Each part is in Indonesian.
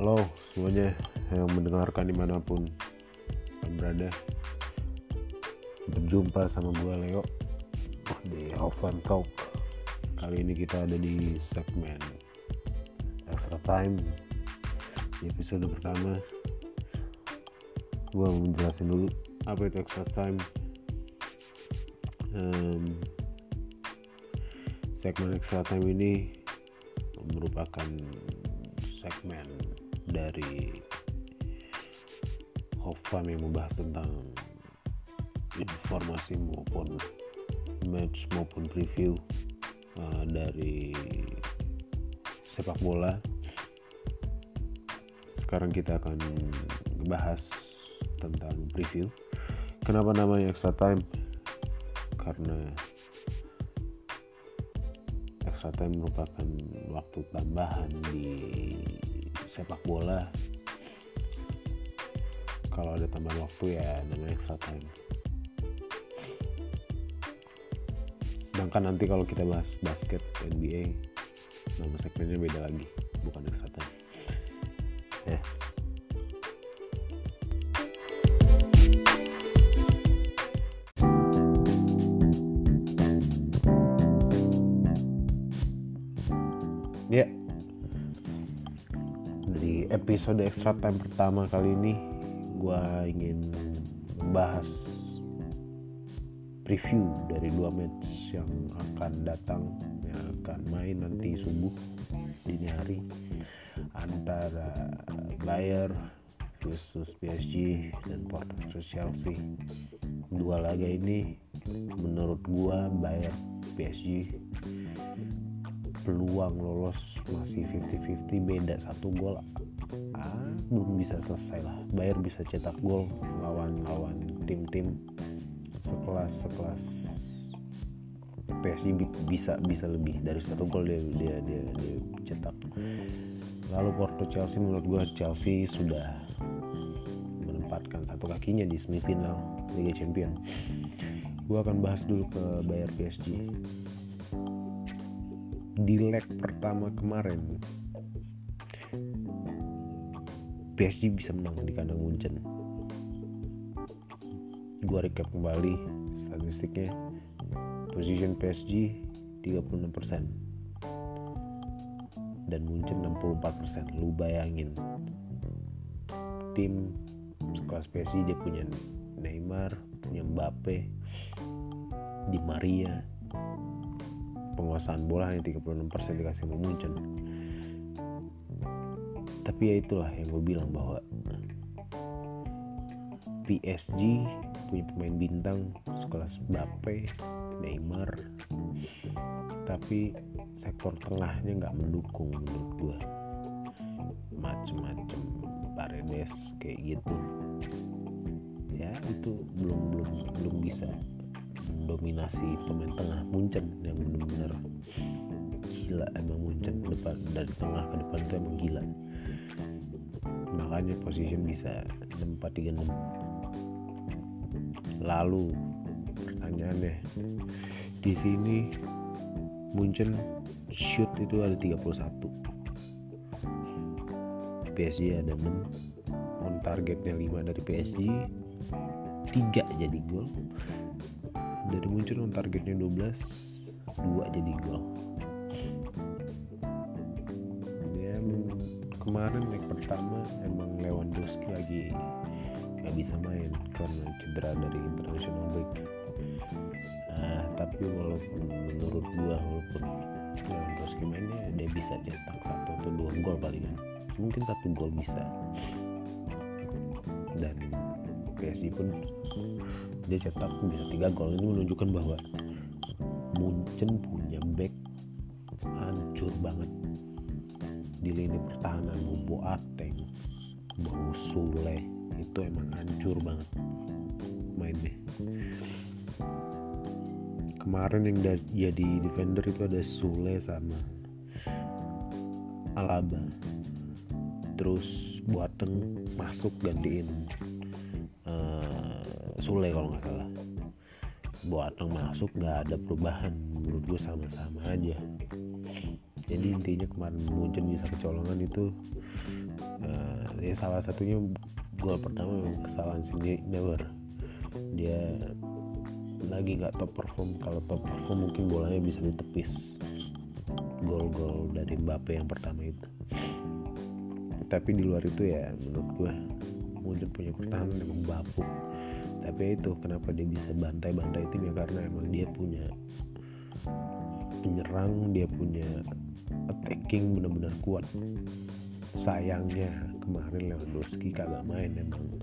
Halo semuanya yang mendengarkan di mana pun berada. Berjumpa sama gue Leo di Offline Talk. Kali ini kita ada di segmen Extra Time. Di episode pertama Gue mau menjelasin dulu apa itu Extra Time. Um, Segmen Extra Time ini merupakan segmen dari Hofam yang membahas tentang informasi maupun match maupun preview uh, dari sepak bola. Sekarang kita akan bahas tentang preview. Kenapa namanya extra time? Karena extra time merupakan waktu tambahan di sepak bola. Kalau ada tambahan waktu ya namanya extra time. Sedangkan nanti kalau kita bahas basket NBA nama segmennya beda lagi bukan extra time. Ya Ya, episode extra time pertama kali ini gue ingin membahas preview dari dua match yang akan datang yang akan main nanti subuh dini hari antara Bayer versus PSG dan Porto versus Chelsea. Dua laga ini menurut gua Bayer PSG peluang lolos masih 50-50 beda satu gol ah, belum bisa selesai lah. Bayer bisa cetak gol lawan-lawan tim-tim sekelas sekelas PSG bisa bisa lebih. Dari satu gol dia dia dia, dia cetak. Lalu Porto Chelsea menurut gue Chelsea sudah menempatkan satu kakinya di semifinal Liga Champion gue akan bahas dulu ke Bayer PSG di leg pertama kemarin PSG bisa menang di kandang Munchen. Gua recap kembali statistiknya. Position PSG 36% dan Munchen 64% lu bayangin. Tim sekelas PSG dia punya Neymar punya Mbappe Di Maria. Penguasaan bola hanya 36% dikasih sama Munchen tapi ya itulah yang gue bilang bahwa PSG punya pemain bintang sekelas Mbappe, Neymar. Tapi sektor tengahnya nggak mendukung menurut gue macem-macem Paredes kayak gitu. Ya itu belum belum belum bisa mendominasi pemain tengah. Munchen yang benar-benar gila emang Munchen depan dari tengah ke depan itu emang gila makanya position bisa 6436 lalu pertanyaannya di sini Munchen shoot itu ada 31 PSG ada 6 on targetnya 5 dari PSG 3 jadi gol. Dari Munchen on targetnya 12 2 jadi gol. Ya kemarin yang pertama emang Lewandowski lagi nggak bisa main karena cedera dari international break. Nah tapi walaupun menurut gua walaupun Lewandowski mainnya dia bisa cetak satu atau dua gol palingan mungkin satu gol bisa. Dan PSG pun dia cetak bisa tiga gol. Ini menunjukkan bahwa Munchen punya back hancur banget di lini pertahanan Boateng mau Sule itu emang hancur banget mainnya. Kemarin yang jadi defender itu ada Sule sama Alaba. Terus Boateng masuk gantiin uh, Sule kalau nggak salah. Boateng masuk nggak ada perubahan menurut gue sama-sama aja. Jadi intinya kemarin Munchen bisa kecolongan itu uh, ya salah satunya gol pertama memang kesalahan si Never dia lagi nggak top perform. Kalau top perform mungkin bolanya bisa ditepis gol-gol dari Mbappe yang pertama itu. Tapi di luar itu ya menurut gue mungkin punya pertahanan emang bapuk tapi itu kenapa dia bisa bantai-bantai tim ya karena emang dia punya penyerang dia punya attacking benar-benar kuat sayangnya kemarin Lewandowski kagak main emang.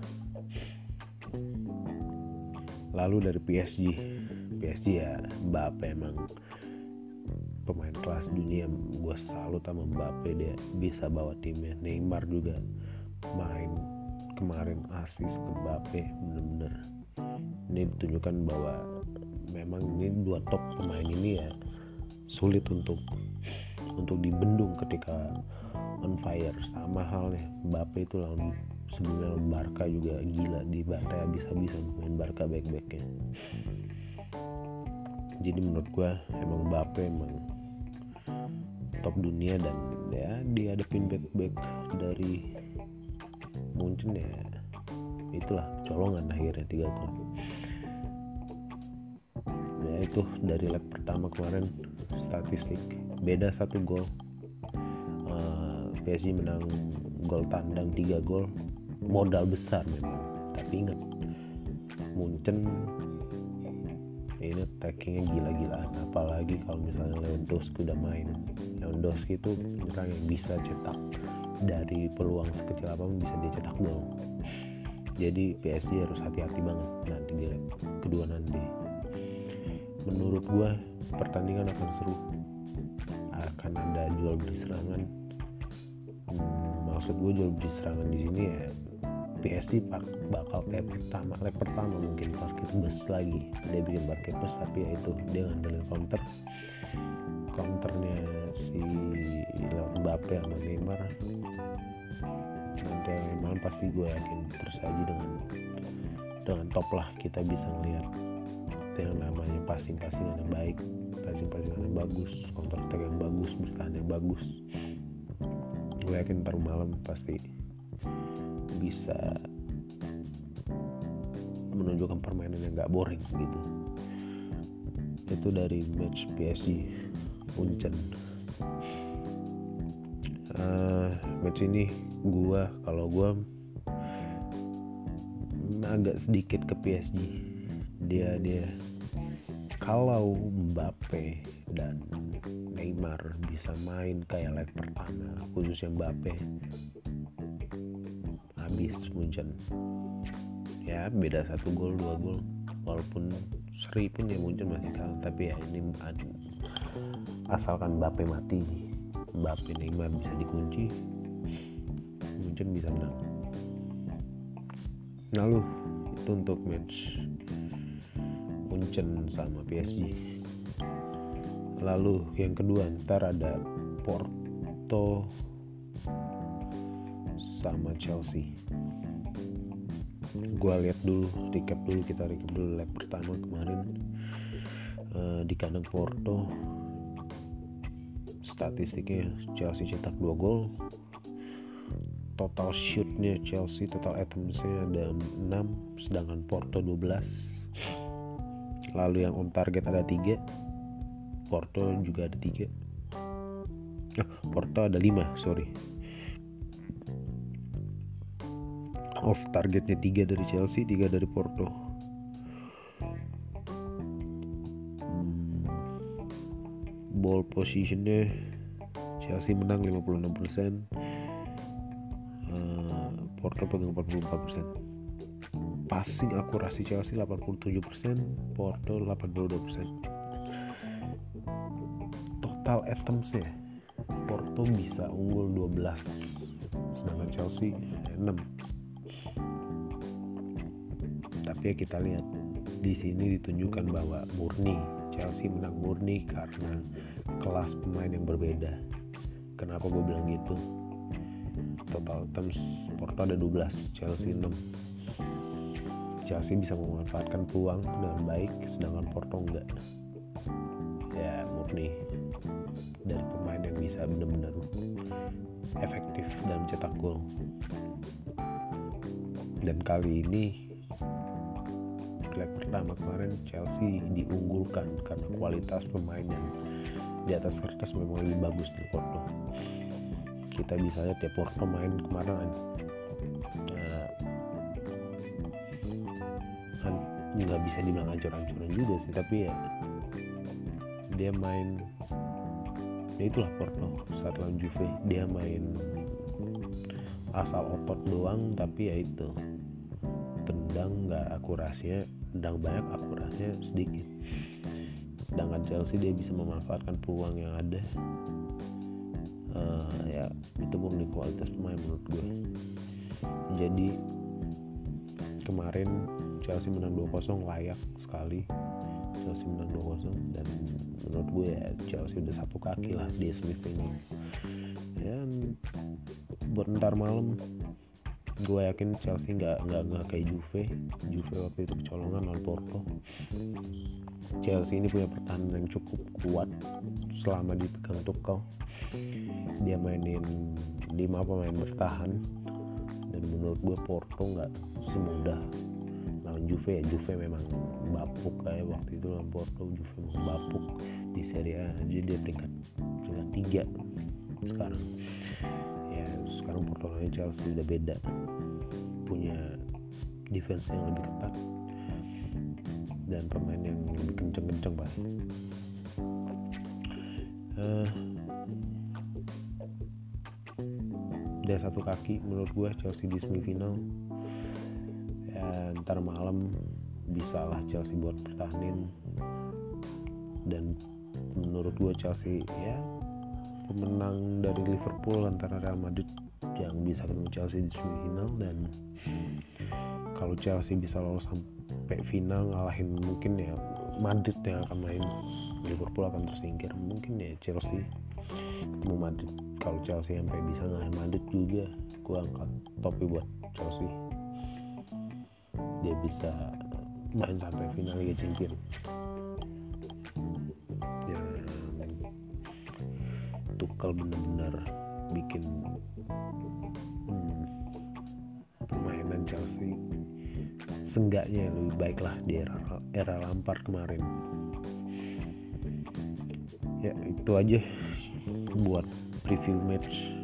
Lalu dari PSG PSG ya Mbappe emang pemain kelas dunia. Gue salut sama Mbappe dia bisa bawa timnya. Neymar juga main kemarin asis ke Mbappe bener-bener. Ini ditunjukkan bahwa memang ini dua top pemain ini ya sulit untuk untuk dibendung ketika on fire. Sama halnya Mbappe itu lawan sebelumnya Barca juga gila. Di Barca bisa-bisa main Barca baik-baiknya jadi menurut gue emang Mbappe emang top dunia dan ya dihadapin back back dari mungkin ya. Itulah colongan akhirnya tiga gol. Ya itu dari leg pertama kemarin statistik. Beda satu gol PSG menang gol tandang tiga gol modal besar memang. Tapi ingat Munchen ini tackingnya gila-gilaan. Apalagi kalau misalnya Lewandowski udah main. Lewandowski itu penyerang yang bisa cetak dari peluang sekecil apa pun bisa dia cetak gol. Jadi PSG harus hati-hati banget nanti di leg kedua nanti. Menurut gue pertandingan akan seru. Akan ada jual beli serangan maksud gue jual beli serangan di sini ya PSG bakal kayak pertama leg pertama mungkin parkir bus lagi. Dia bikin parkir bus tapi ya itu dia ngandelin counter. Counternya si Mbappe sama Neymar. Nanti malam pasti gue yakin tersaji dengan dengan top lah kita bisa ngeliat yang namanya passing-passing yang baik passing-passing yang bagus counter attack yang bagus bertahan yang bagus gue yakin ntar malam pasti bisa menunjukkan permainan yang gak boring gitu. Itu dari match PSG Munchen uh, match ini gua kalau gua agak sedikit ke PSG dia dia kalau Mbappe dan Neymar bisa main kayak leg pertama khususnya Mbappe habis Munchen. Ya beda satu gol dua gol. Walaupun seri pun ya Munchen masih kalah tapi ya ini asalkan Mbappe mati Mbappe Neymar bisa dikunci Munchen bisa menang. Lalu itu untuk match Munchen sama PSG lalu yang kedua ntar ada Porto sama Chelsea. Gue lihat dulu recap dulu kita recap dulu leg pertama kemarin. Uh, di kandang Porto. Statistiknya Chelsea cetak 2 gol. Total shootnya Chelsea total atomsnya ada 6 sedangkan Porto 12 lalu yang on target ada 3 Porto juga ada 3 oh, Porto ada 5 sorry. Off targetnya tiga dari Chelsea tiga dari Porto. Hmm, ball positionnya Chelsea menang 56% uh, eh, Porto pegang 44% passing akurasi Chelsea 87% Porto 82% total items ya Porto bisa unggul 12 sedangkan Chelsea 6 tapi ya kita lihat di sini ditunjukkan bahwa murni Chelsea menang murni karena kelas pemain yang berbeda. Kenapa gue bilang gitu? Total terms Porto ada 12 Chelsea 6 Chelsea bisa memanfaatkan peluang dengan baik sedangkan Porto enggak. Ya murni dari pemain yang bisa benar-benar efektif dalam cetak gol. Dan kali ini leg pertama kemarin Chelsea diunggulkan karena kualitas pemain yang di atas kertas memang lebih bagus di Porto. Kita bisa lihat ya Porto main kemarin nggak bisa dibilang ancur-ancuran juga sih tapi ya dia main ya itulah Porto saat lawan Juve. Dia main asal otot doang tapi ya itu tendang nggak akurasinya tendang banyak akurasinya sedikit. Sedangkan Chelsea dia bisa memanfaatkan peluang yang ada. Uh, ya itu murni kualitas pemain menurut gue. Jadi kemarin Chelsea menang 2-0 layak sekali Chelsea menang 2-0 dan menurut gue ya Chelsea udah satu kaki lah di semifinal. Ya buat ntar malam gue yakin Chelsea nggak nggak nggak kayak Juve. Juve waktu itu kecolongan lawan Porto. Chelsea ini punya pertahanan yang cukup kuat selama dipegang Tuchel. Dia mainin lima pemain bertahan. Dan menurut gue Porto nggak semudah Juve ya Juve memang bapuk kayak waktu itu lawan Porto Juve memang bapuk di Serie A jadi dia peringkat peringkat tiga sekarang. Ya sekarang Porto lawan Chelsea udah beda. Punya defense yang lebih ketat dan pemain yang lebih kenceng-kenceng pasti uh, udah satu kaki menurut gue Chelsea di semifinal ntar malam bisa lah Chelsea buat pertahanin dan menurut gue Chelsea ya pemenang dari Liverpool antara Real Madrid yang bisa ketemu Chelsea di semifinal dan kalau Chelsea bisa lolos sampai final ngalahin mungkin ya Madrid yang akan main. Liverpool akan tersingkir. Mungkin ya Chelsea ketemu Madrid. Kalau Chelsea sampai bisa ngalahin Madrid juga gue angkat topi buat Chelsea dia bisa main sampai final Liga Champions ya Tuchel bener-bener bikin hmm, permainan Chelsea senggaknya lebih baik lah di era, era Lampard kemarin. Ya itu aja buat preview match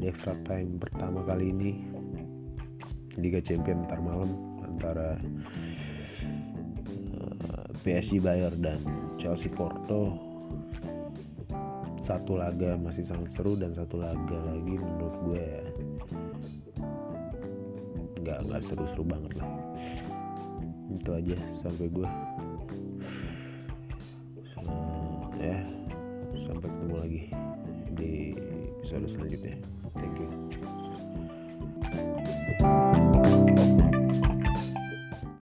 di extra time pertama kali ini Liga Champion ntar malam antara uh, PSG Bayern dan Chelsea Porto. Satu laga masih sangat seru dan satu laga lagi menurut gue nggak nggak seru-seru banget lah. Itu aja sampai gue. Uh, ya sampai ketemu lagi di episode selanjutnya